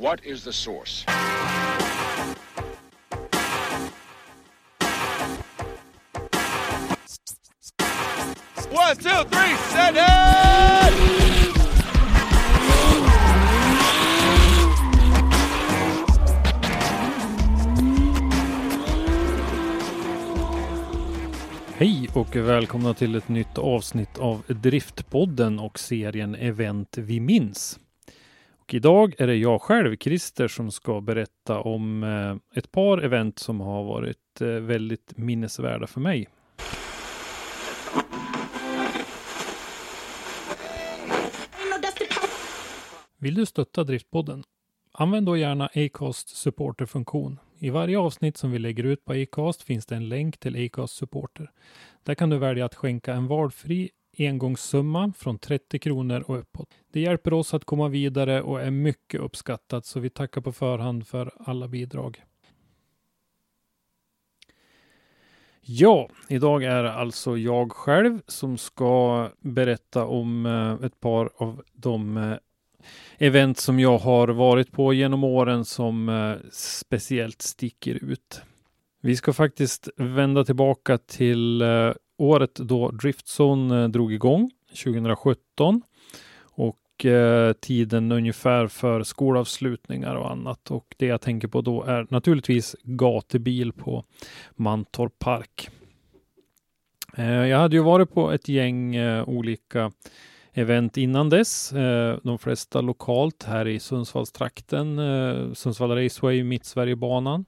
What is the source? One, two, three, set it! Hej och välkomna till ett nytt avsnitt av Driftpodden och serien Event vi minns. Och idag är det jag själv, Christer, som ska berätta om eh, ett par event som har varit eh, väldigt minnesvärda för mig. Vill du stötta Driftpodden? Använd då gärna Acast Supporter funktion. I varje avsnitt som vi lägger ut på Acast finns det en länk till Acast supporter. Där kan du välja att skänka en valfri engångssumma från 30 kronor och uppåt. Det hjälper oss att komma vidare och är mycket uppskattat så vi tackar på förhand för alla bidrag. Ja, idag är det alltså jag själv som ska berätta om eh, ett par av de eh, event som jag har varit på genom åren som eh, speciellt sticker ut. Vi ska faktiskt vända tillbaka till året då Driftzone eh, drog igång 2017 och eh, tiden ungefär för skolavslutningar och annat. Och det jag tänker på då är naturligtvis gatubil på Mantorp Park. Eh, jag hade ju varit på ett gäng eh, olika event innan dess. Eh, de flesta lokalt här i Sundsvallstrakten, eh, Sundsvall Raceway, Mittsverigebanan.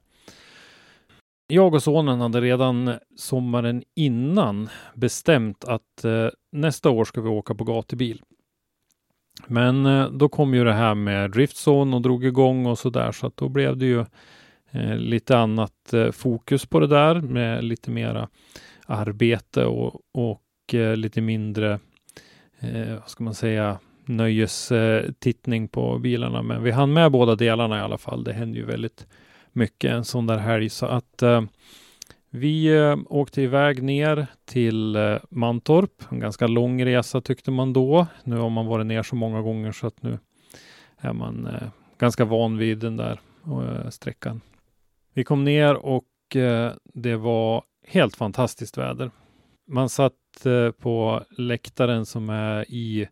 Jag och sonen hade redan sommaren innan bestämt att eh, nästa år ska vi åka på gatubil. Men eh, då kom ju det här med Driftzone och drog igång och så där så att då blev det ju eh, lite annat eh, fokus på det där med lite mera arbete och, och eh, lite mindre, eh, vad ska man säga, nöjestittning på bilarna. Men vi hann med båda delarna i alla fall. Det hände ju väldigt mycket en sån där helg så att eh, vi eh, åkte iväg ner till eh, Mantorp. En ganska lång resa tyckte man då. Nu har man varit ner så många gånger så att nu är man eh, ganska van vid den där eh, sträckan. Vi kom ner och eh, det var helt fantastiskt väder. Man satt eh, på läktaren som är i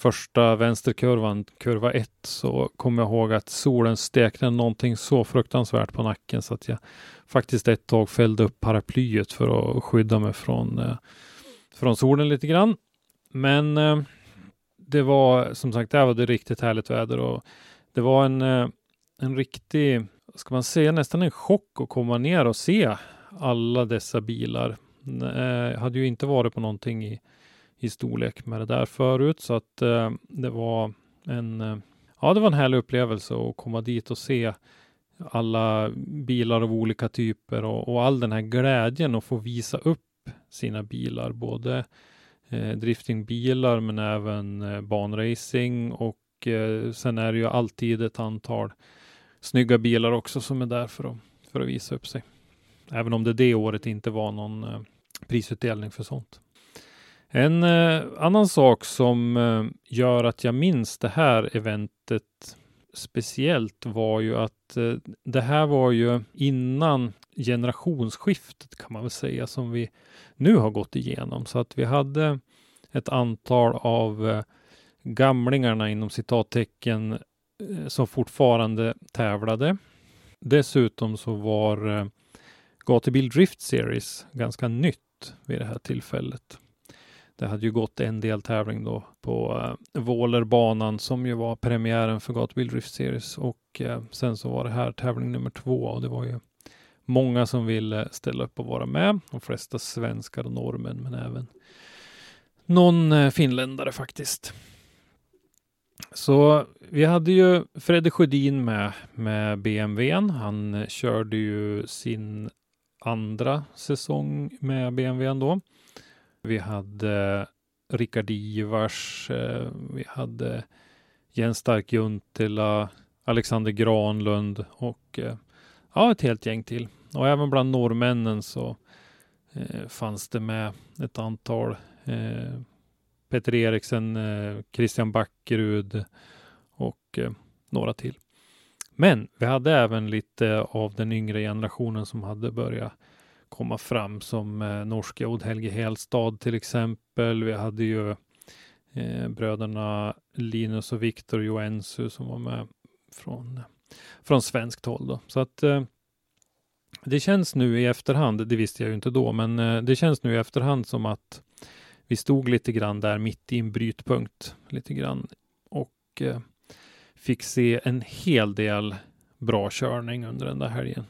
första vänsterkurvan, kurva 1, så kommer jag ihåg att solen stekte någonting så fruktansvärt på nacken så att jag faktiskt ett tag fällde upp paraplyet för att skydda mig från, eh, från solen lite grann. Men eh, det var som sagt, det var det riktigt härligt väder och det var en, eh, en riktig, ska man säga, nästan en chock att komma ner och se alla dessa bilar. Eh, Jag hade ju inte varit på någonting i i storlek med det där förut så att eh, det var en eh, Ja, det var en härlig upplevelse att komma dit och se alla bilar av olika typer och, och all den här glädjen att få visa upp sina bilar, både eh, driftingbilar men även eh, banracing och eh, sen är det ju alltid ett antal snygga bilar också som är där för att, för att visa upp sig. Även om det det året inte var någon eh, prisutdelning för sånt. En eh, annan sak som eh, gör att jag minns det här eventet speciellt var ju att eh, det här var ju innan generationsskiftet kan man väl säga som vi nu har gått igenom. Så att vi hade ett antal av eh, gamlingarna inom citattecken eh, som fortfarande tävlade. Dessutom så var eh, Gatubil Drift Series ganska nytt vid det här tillfället. Det hade ju gått en deltävling då på eh, Vålerbanan som ju var premiären för Gatubil Drift Series och eh, sen så var det här tävling nummer två och det var ju många som ville ställa upp och vara med. De flesta svenskar och norrmän men även någon eh, finländare faktiskt. Så vi hade ju Fredde Sjödin med, med BMWn. Han eh, körde ju sin andra säsong med BMWn då. Vi hade eh, Rickard Ivars, eh, vi hade Jens Stark Juntila, Alexander Granlund och eh, ja, ett helt gäng till. Och även bland norrmännen så eh, fanns det med ett antal eh, Peter Eriksen, eh, Christian Backerud och några till. Men vi hade även lite av den yngre generationen som hade börjat komma fram som eh, norska Odd Helge Helstad till exempel. Vi hade ju eh, bröderna Linus och Viktor Joensu som var med från, från svenskt håll. Då. Så att eh, det känns nu i efterhand, det visste jag ju inte då, men eh, det känns nu i efterhand som att vi stod lite grann där mitt i en brytpunkt lite grann och eh, fick se en hel del bra körning under den där helgen.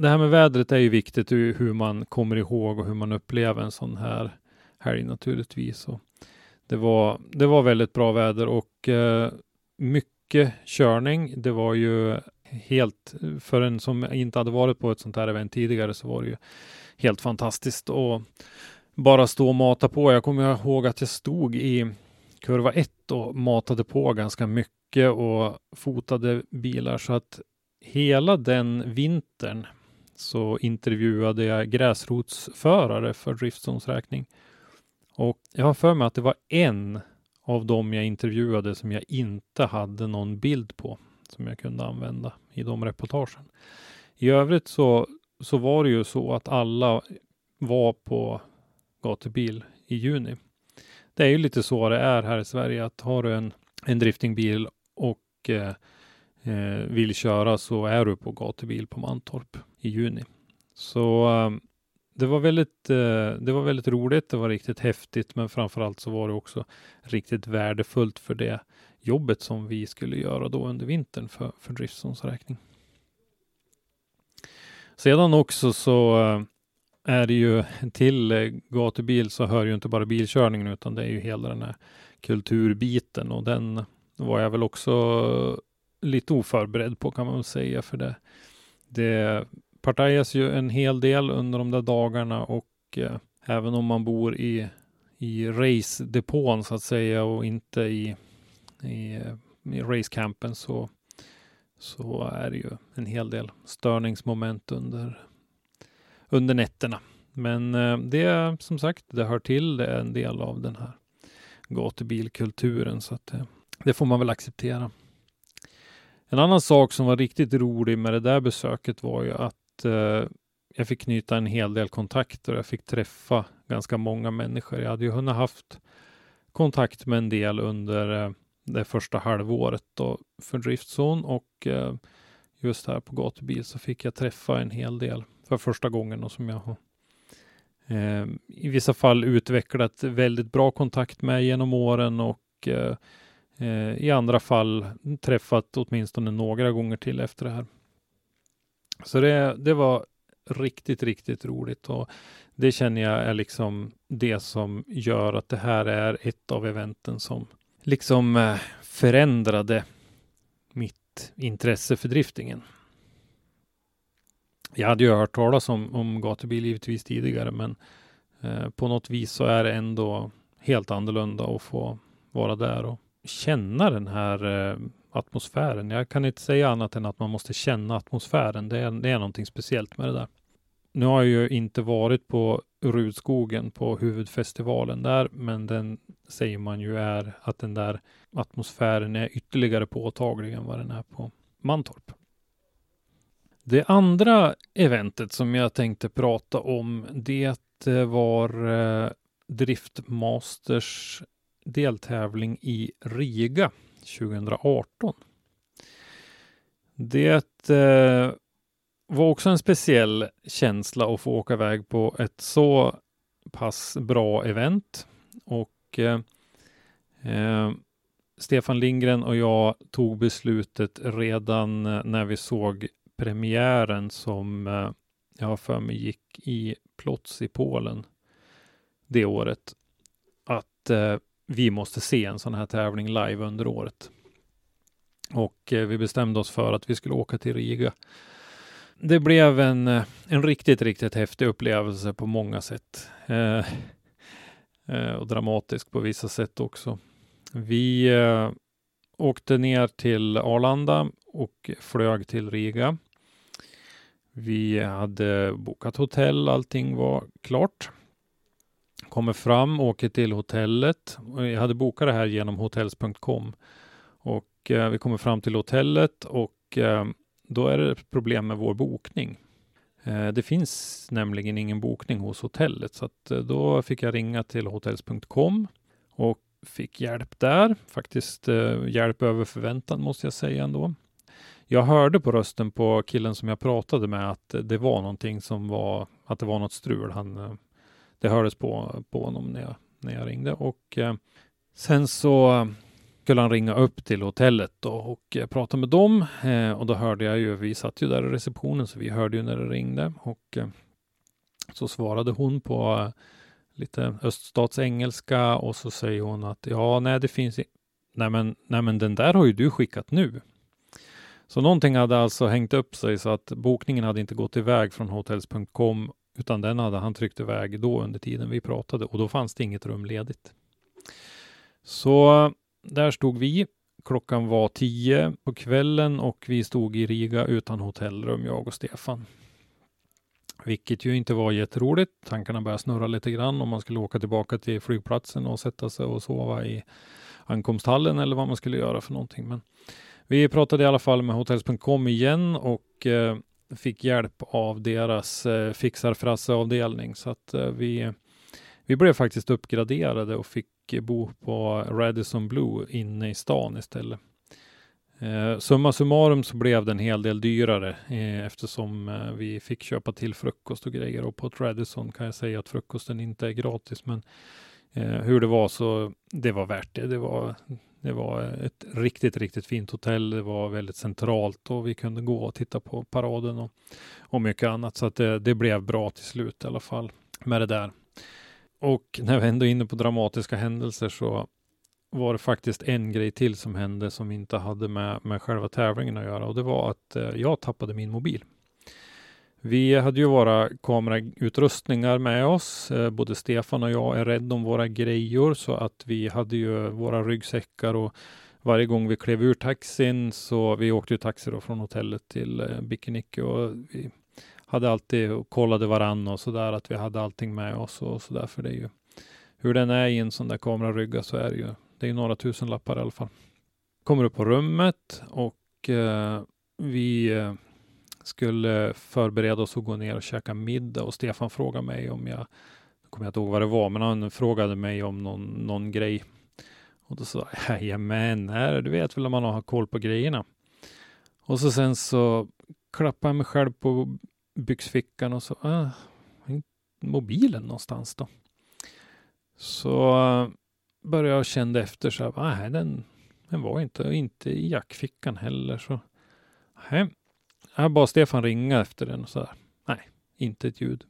Det här med vädret är ju viktigt hur man kommer ihåg och hur man upplever en sån här helg naturligtvis. Och det, var, det var väldigt bra väder och eh, mycket körning. Det var ju helt, för en som inte hade varit på ett sånt här event tidigare så var det ju helt fantastiskt att bara stå och mata på. Jag kommer ihåg att jag stod i kurva 1 och matade på ganska mycket och fotade bilar så att hela den vintern så intervjuade jag gräsrotsförare för Driftzones räkning. Och jag har för mig att det var en av dem jag intervjuade som jag inte hade någon bild på som jag kunde använda i de reportagen. I övrigt så, så var det ju så att alla var på gatubil i juni. Det är ju lite så det är här i Sverige att har du en, en driftingbil och eh, eh, vill köra så är du på gatubil på Mantorp i juni. Så eh, det var väldigt, eh, det var väldigt roligt. Det var riktigt häftigt, men framförallt så var det också riktigt värdefullt för det jobbet som vi skulle göra då under vintern för, för Driftsons räkning. Sedan också så eh, är det ju till eh, gatubil så hör ju inte bara bilkörningen utan det är ju hela den här kulturbiten och den var jag väl också lite oförberedd på kan man väl säga för det. Det partajas ju en hel del under de där dagarna och eh, även om man bor i, i race-depån så att säga och inte i, i, i racecampen så, så är det ju en hel del störningsmoment under under nätterna. Men eh, det är som sagt, det hör till, det är en del av den här gatubilkulturen så att det, det får man väl acceptera. En annan sak som var riktigt rolig med det där besöket var ju att eh, jag fick knyta en hel del kontakter. Jag fick träffa ganska många människor. Jag hade ju hunnit haft kontakt med en del under eh, det första halvåret då för Driftzone och eh, just här på gatubil så fick jag träffa en hel del för första gången och som jag har eh, i vissa fall utvecklat väldigt bra kontakt med genom åren och eh, Eh, i andra fall träffat åtminstone några gånger till efter det här. Så det, det var riktigt, riktigt roligt och det känner jag är liksom det som gör att det här är ett av eventen som liksom eh, förändrade mitt intresse för driftingen. Jag hade ju hört talas om, om gatubil givetvis tidigare, men eh, på något vis så är det ändå helt annorlunda att få vara där och känna den här eh, atmosfären. Jag kan inte säga annat än att man måste känna atmosfären. Det är, det är någonting speciellt med det där. Nu har jag ju inte varit på Rudskogen på huvudfestivalen där, men den säger man ju är att den där atmosfären är ytterligare påtaglig än vad den är på Mantorp. Det andra eventet som jag tänkte prata om, det var eh, Driftmasters deltävling i Riga 2018. Det eh, var också en speciell känsla att få åka iväg på ett så pass bra event. och eh, eh, Stefan Lindgren och jag tog beslutet redan eh, när vi såg premiären som eh, jag har för mig gick i Plots i Polen det året. Att eh, vi måste se en sån här tävling live under året. Och eh, vi bestämde oss för att vi skulle åka till Riga. Det blev en, eh, en riktigt, riktigt häftig upplevelse på många sätt. Eh, eh, och dramatisk på vissa sätt också. Vi eh, åkte ner till Arlanda och flög till Riga. Vi hade bokat hotell, allting var klart. Kommer fram, åker till hotellet. Jag hade bokat det här genom hotels.com. Och eh, vi kommer fram till hotellet och eh, då är det problem med vår bokning. Eh, det finns nämligen ingen bokning hos hotellet så att eh, då fick jag ringa till hotels.com och fick hjälp där. Faktiskt eh, hjälp över förväntan måste jag säga ändå. Jag hörde på rösten på killen som jag pratade med att det var någonting som var, att det var något strul. Han, eh, det hördes på, på honom när jag, när jag ringde och eh, sen så skulle han ringa upp till hotellet då och eh, prata med dem. Eh, och då hörde jag ju, vi satt ju där i receptionen så vi hörde ju när det ringde och eh, så svarade hon på eh, lite öststatsengelska och så säger hon att ja, nej, det finns i- Nej men, nej men den där har ju du skickat nu. Så någonting hade alltså hängt upp sig så att bokningen hade inte gått iväg från hotels.com utan den hade han tryckt iväg då under tiden vi pratade och då fanns det inget rum ledigt. Så där stod vi. Klockan var tio på kvällen och vi stod i Riga utan hotellrum, jag och Stefan. Vilket ju inte var jätteroligt. Tankarna började snurra lite grann om man skulle åka tillbaka till flygplatsen och sätta sig och sova i ankomsthallen eller vad man skulle göra för någonting. Men vi pratade i alla fall med hotels.com igen och eh, fick hjälp av deras eh, fixar-frasse-avdelning. Så att eh, vi, vi blev faktiskt uppgraderade och fick bo på Radisson Blue inne i stan istället. Eh, summa summarum så blev det en hel del dyrare eh, eftersom eh, vi fick köpa till frukost och grejer och på ett Radisson kan jag säga att frukosten inte är gratis men eh, hur det var så det var värt det. Det var, det var ett riktigt, riktigt fint hotell. Det var väldigt centralt och vi kunde gå och titta på paraden och, och mycket annat så att det, det blev bra till slut i alla fall med det där. Och när vi ändå är inne på dramatiska händelser så var det faktiskt en grej till som hände som inte hade med, med själva tävlingen att göra och det var att eh, jag tappade min mobil. Vi hade ju våra kamerautrustningar med oss. Eh, både Stefan och jag är rädda om våra grejor så att vi hade ju våra ryggsäckar och varje gång vi klev ur taxin så vi åkte ju taxi då från hotellet till eh, Bikiniki och vi hade alltid och kollade varann och så där att vi hade allting med oss och så där för det är ju hur den är i en sån där kamerarygga så är det ju det är ju några tusen lappar i alla fall. Kommer upp på rummet och eh, vi eh, skulle förbereda oss och gå ner och käka middag och Stefan frågade mig om jag, jag kommer jag inte ihåg vad det var, men han frågade mig om någon, någon grej. Och då sa jag, jajamän, du vet väl om man har koll på grejerna. Och så sen så klappade jag mig själv på byxfickan och så, äh, mobilen någonstans då. Så eh, började jag känna efter så här, nej, den, den var inte, inte i jackfickan heller. Så, nej. Jag bad Stefan ringa efter den och så här, nej, inte ett ljud.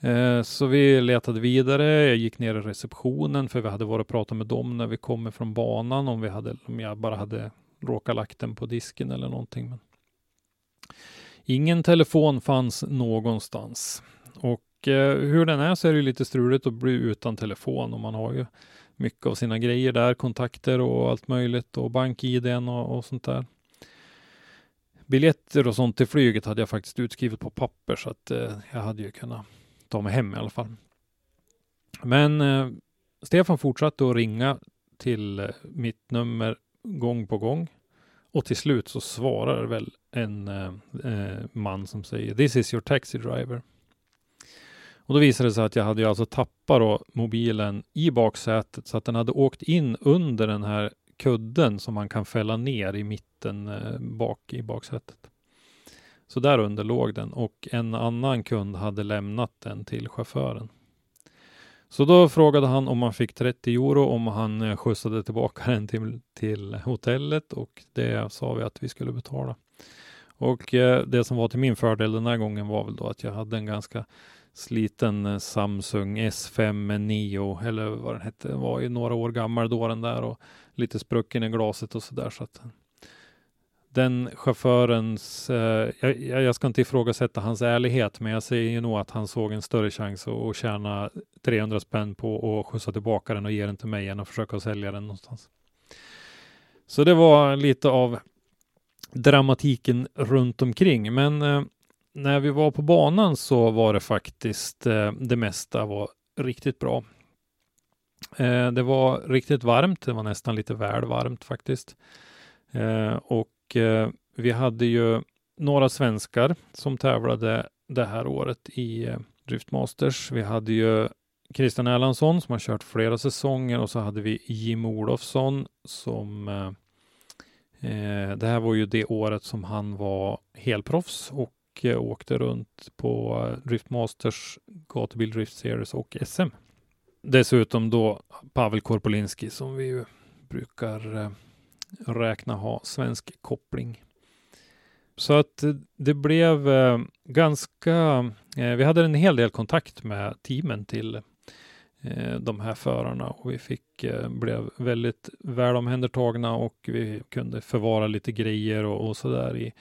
Eh, så vi letade vidare. Jag gick ner i receptionen för vi hade varit och pratat med dem när vi kommer från banan om vi hade, om jag bara hade råkat lagt den på disken eller någonting. Men ingen telefon fanns någonstans och eh, hur den är så är det lite struligt att bli utan telefon och man har ju mycket av sina grejer där, kontakter och allt möjligt och bank-id och, och sånt där. Biljetter och sånt till flyget hade jag faktiskt utskrivet på papper så att eh, jag hade ju kunnat ta mig hem i alla fall. Men eh, Stefan fortsatte att ringa till eh, mitt nummer gång på gång och till slut så svarar väl en eh, eh man som säger This is your taxi driver. Och då visade det sig att jag hade ju alltså tappat då mobilen i baksätet så att den hade åkt in under den här kudden som man kan fälla ner i mitten eh, bak i baksätet. Så där under låg den och en annan kund hade lämnat den till chauffören. Så då frågade han om han fick 30 euro om han eh, skjutsade tillbaka den till, till hotellet och det sa vi att vi skulle betala. Och eh, det som var till min fördel den här gången var väl då att jag hade en ganska sliten eh, Samsung S5 Neo eller vad den hette. Den var ju några år gammal då den där och lite sprucken i glaset och så där så att den chaufförens, eh, jag, jag, ska inte ifrågasätta hans ärlighet, men jag säger ju nog att han såg en större chans att, att tjäna 300 spänn på att skjutsa tillbaka den och ge den till mig än att försöka sälja den någonstans. Så det var lite av dramatiken runt omkring, men eh, när vi var på banan så var det faktiskt eh, det mesta var riktigt bra. Eh, det var riktigt varmt, det var nästan lite väl varmt faktiskt. Eh, och Eh, vi hade ju några svenskar som tävlade det här året i eh, Driftmasters. Vi hade ju Christian Erlandsson som har kört flera säsonger och så hade vi Jim Olofsson som eh, eh det här var ju det året som han var helproffs och eh, åkte runt på Driftmasters, Gatubil Drift Series och SM. Dessutom då Pavel Korpolinski som vi ju brukar eh, räkna ha svensk koppling. Så att eh, det blev eh, ganska, vi hade en hel del kontakt med teamen till de här förarna och vi fick, blev väldigt väl omhändertagna och vi kunde förvara lite grejer och, och så där i,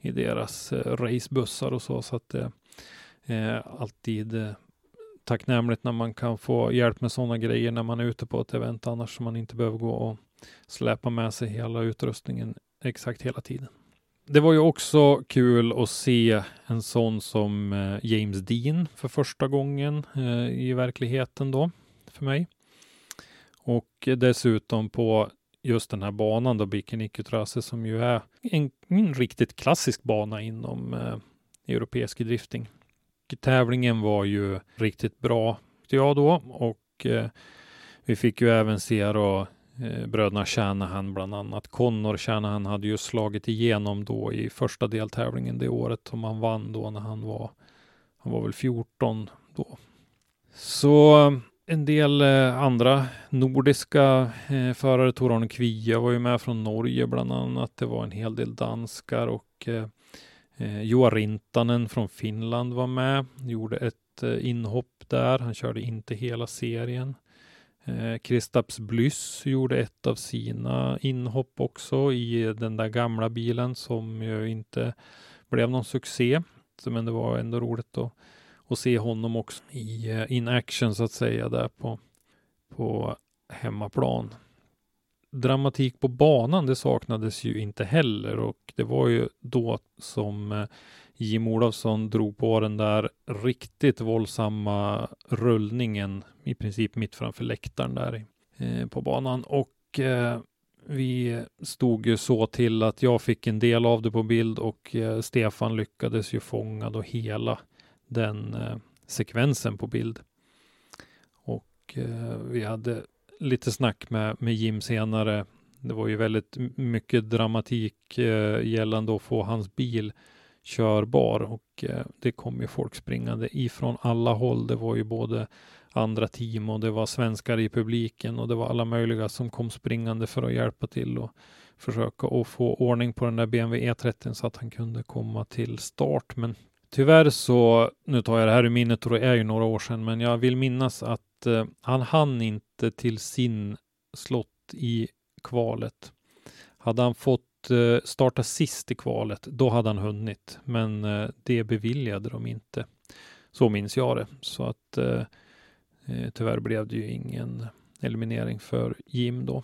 i deras racebussar och så. Så att det är alltid tacknämligt när man kan få hjälp med sådana grejer när man är ute på ett event annars som man inte behöver gå och släpa med sig hela utrustningen exakt hela tiden. Det var ju också kul att se en sån som eh, James Dean för första gången eh, i verkligheten då för mig. Och dessutom på just den här banan då, Bikinicutrasse, som ju är en, en, riktigt klassisk bana inom eh, europeisk drifting. Tävlingen var ju riktigt bra, tyckte jag då, och eh, vi fick ju även se då eh, bröderna Shanahan bland annat. Connor Shanahan hade ju slagit igenom då i första deltävlingen det året som han vann då när han var, han var väl 14 då. Så eh, en del eh, andra nordiska eh, förare, Tor Kvia var ju med från Norge bland annat. Det var en hel del danskar och eh, eh Joa Rintanen från Finland var med, gjorde ett eh, inhopp där. Han körde inte hela serien. Eh, Kristaps Blyss gjorde ett av sina inhopp också i den där gamla bilen som ju inte blev någon succé. Men det var ändå roligt att, att se honom också i eh, in action så att säga där på, på hemmaplan. Dramatik på banan, det saknades ju inte heller och det var ju då som eh, Jim Olofsson drog på den där riktigt våldsamma rullningen i princip mitt framför läktaren där eh, på banan och eh, vi stod ju så till att jag fick en del av det på bild och Stefan lyckades ju fånga då hela den sekvensen på bild. Och vi hade lite snack med, med Jim senare. Det var ju väldigt mycket dramatik eh, gällande att få hans bil körbar och eh, det kom ju folk springande ifrån alla håll. Det var ju både andra team och det var svenskar i publiken och det var alla möjliga som kom springande för att hjälpa till och försöka att få ordning på den där BMW E30 så att han kunde komma till start. Men tyvärr så, nu tar jag det här ur minnet och det är ju några år sedan, men jag vill minnas att eh, han hann inte till sin slott i kvalet. Hade han fått Eh, starta sist i kvalet, då hade han hunnit. Men eh, det beviljade de inte. Så minns jag det. Så att eh, eh tyvärr blev det ju ingen eliminering för Jim då.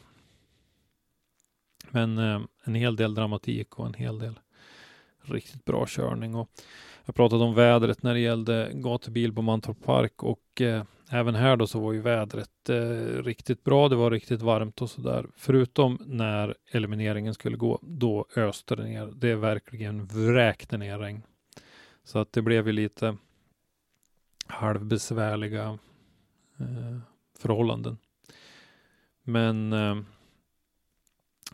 Men eh, en hel del dramatik och en hel del riktigt bra körning. Och jag pratade om vädret när det gällde gatubil på Mantorp Park och eh, även här då så var ju vädret eh, riktigt bra. Det var riktigt varmt och så där. Förutom när elimineringen skulle gå, då öste det ner. Det verkligen vräkte ner regn. Så att det blev ju lite halvbesvärliga eh, förhållanden. Men eh,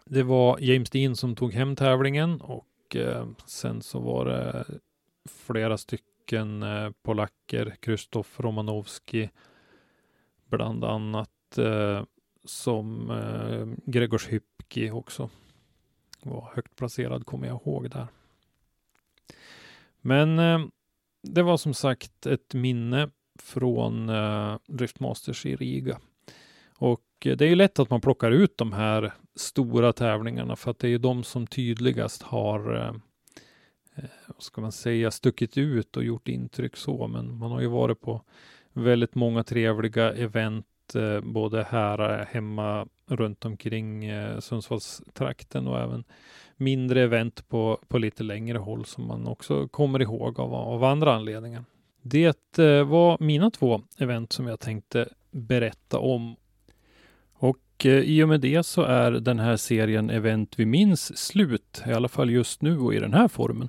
det var James Dean som tog hem tävlingen och Eh, sen så var det flera stycken eh, polacker, Krzysztof Romanowski, bland annat eh, som Gregors Hypki också var högt placerad kommer jag ihåg där. Men det var som sagt ett minne från Driftmasters i Riga. Och det är ju lätt att man plockar ut de här stora tävlingarna för att det är de som tydligast har eh, eh, vad ska man säga, stuckit ut och gjort intryck så. Men man har ju varit på väldigt många trevliga event eh, både här eh, hemma runt omkring eh, Sundsvallstrakten och även mindre event på, på lite längre håll som man också kommer ihåg av, av andra anledningar. Det eh, var mina två event som jag tänkte berätta om. Och eh, i och med det så är den här serien Event vi minns slut, i alla fall just nu och i den här formen.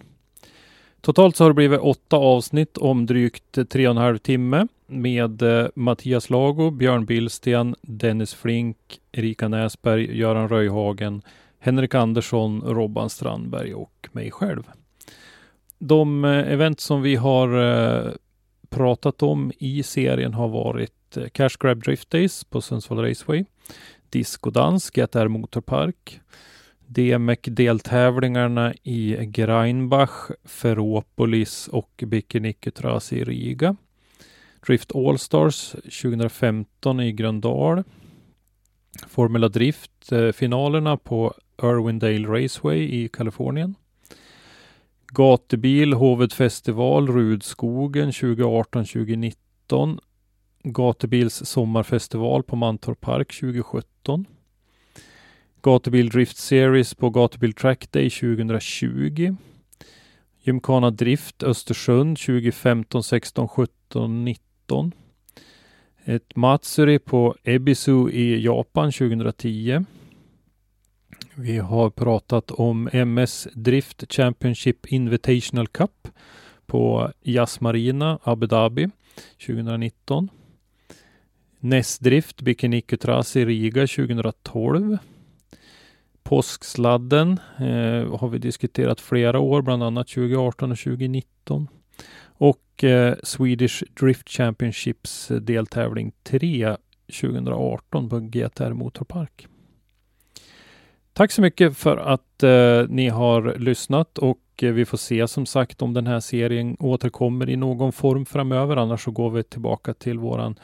Totalt så har det blivit åtta avsnitt om drygt tre och en halv timme med eh, Mattias Lago, Björn Billsten, Dennis Flink, Erika Näsberg, Göran Röjhagen, Henrik Andersson, Robban Strandberg och mig själv. De eh, event som vi har pratat om i serien har varit Cash Grab Drift Days på Sundsvall Raceway, Discodans, GTR Motorpark, DMEC-deltävlingarna i Greinbach, Ferropolis och Bikinikutras i Riga. Drift Allstars 2015 i Gröndal. Formula Drift-finalerna eh, på Irwindale Raceway i Kalifornien. Gatubil Hovedfestival Rudskogen 2018-2019. Gatubils sommarfestival på Mantorp Park 2017. Gatubil Drift Series på Gatubil Track Day 2020. Gymkhana Drift Östersund 2015, 16, 17, 19. Ett Matsuri på Ebisu i Japan 2010. Vi har pratat om MS Drift Championship Invitational Cup på Yas Marina Abu Dhabi 2019. NES Bikiniku Trasi Riga 2012. Påsksladden eh, har vi diskuterat flera år, bland annat 2018 och 2019. Och eh, Swedish Drift Championships eh, deltävling 3 2018 på GTR Motorpark. Tack så mycket för att eh, ni har lyssnat och eh, vi får se som sagt om den här serien återkommer i någon form framöver. Annars så går vi tillbaka till våran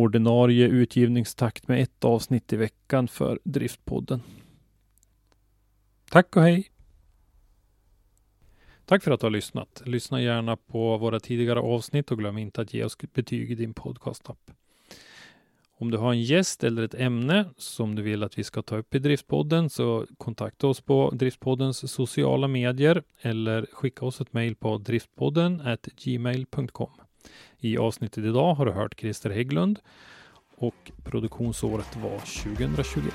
ordinarie utgivningstakt med ett avsnitt i veckan för Driftpodden. Tack och hej! Tack för att du har lyssnat. Lyssna gärna på våra tidigare avsnitt och glöm inte att ge oss betyg i din podcastapp. Om du har en gäst eller ett ämne som du vill att vi ska ta upp i Driftpodden så kontakta oss på Driftpoddens sociala medier eller skicka oss ett mejl på driftpodden gmail.com. I avsnittet idag har du hört Christer Hägglund och produktionsåret var 2021.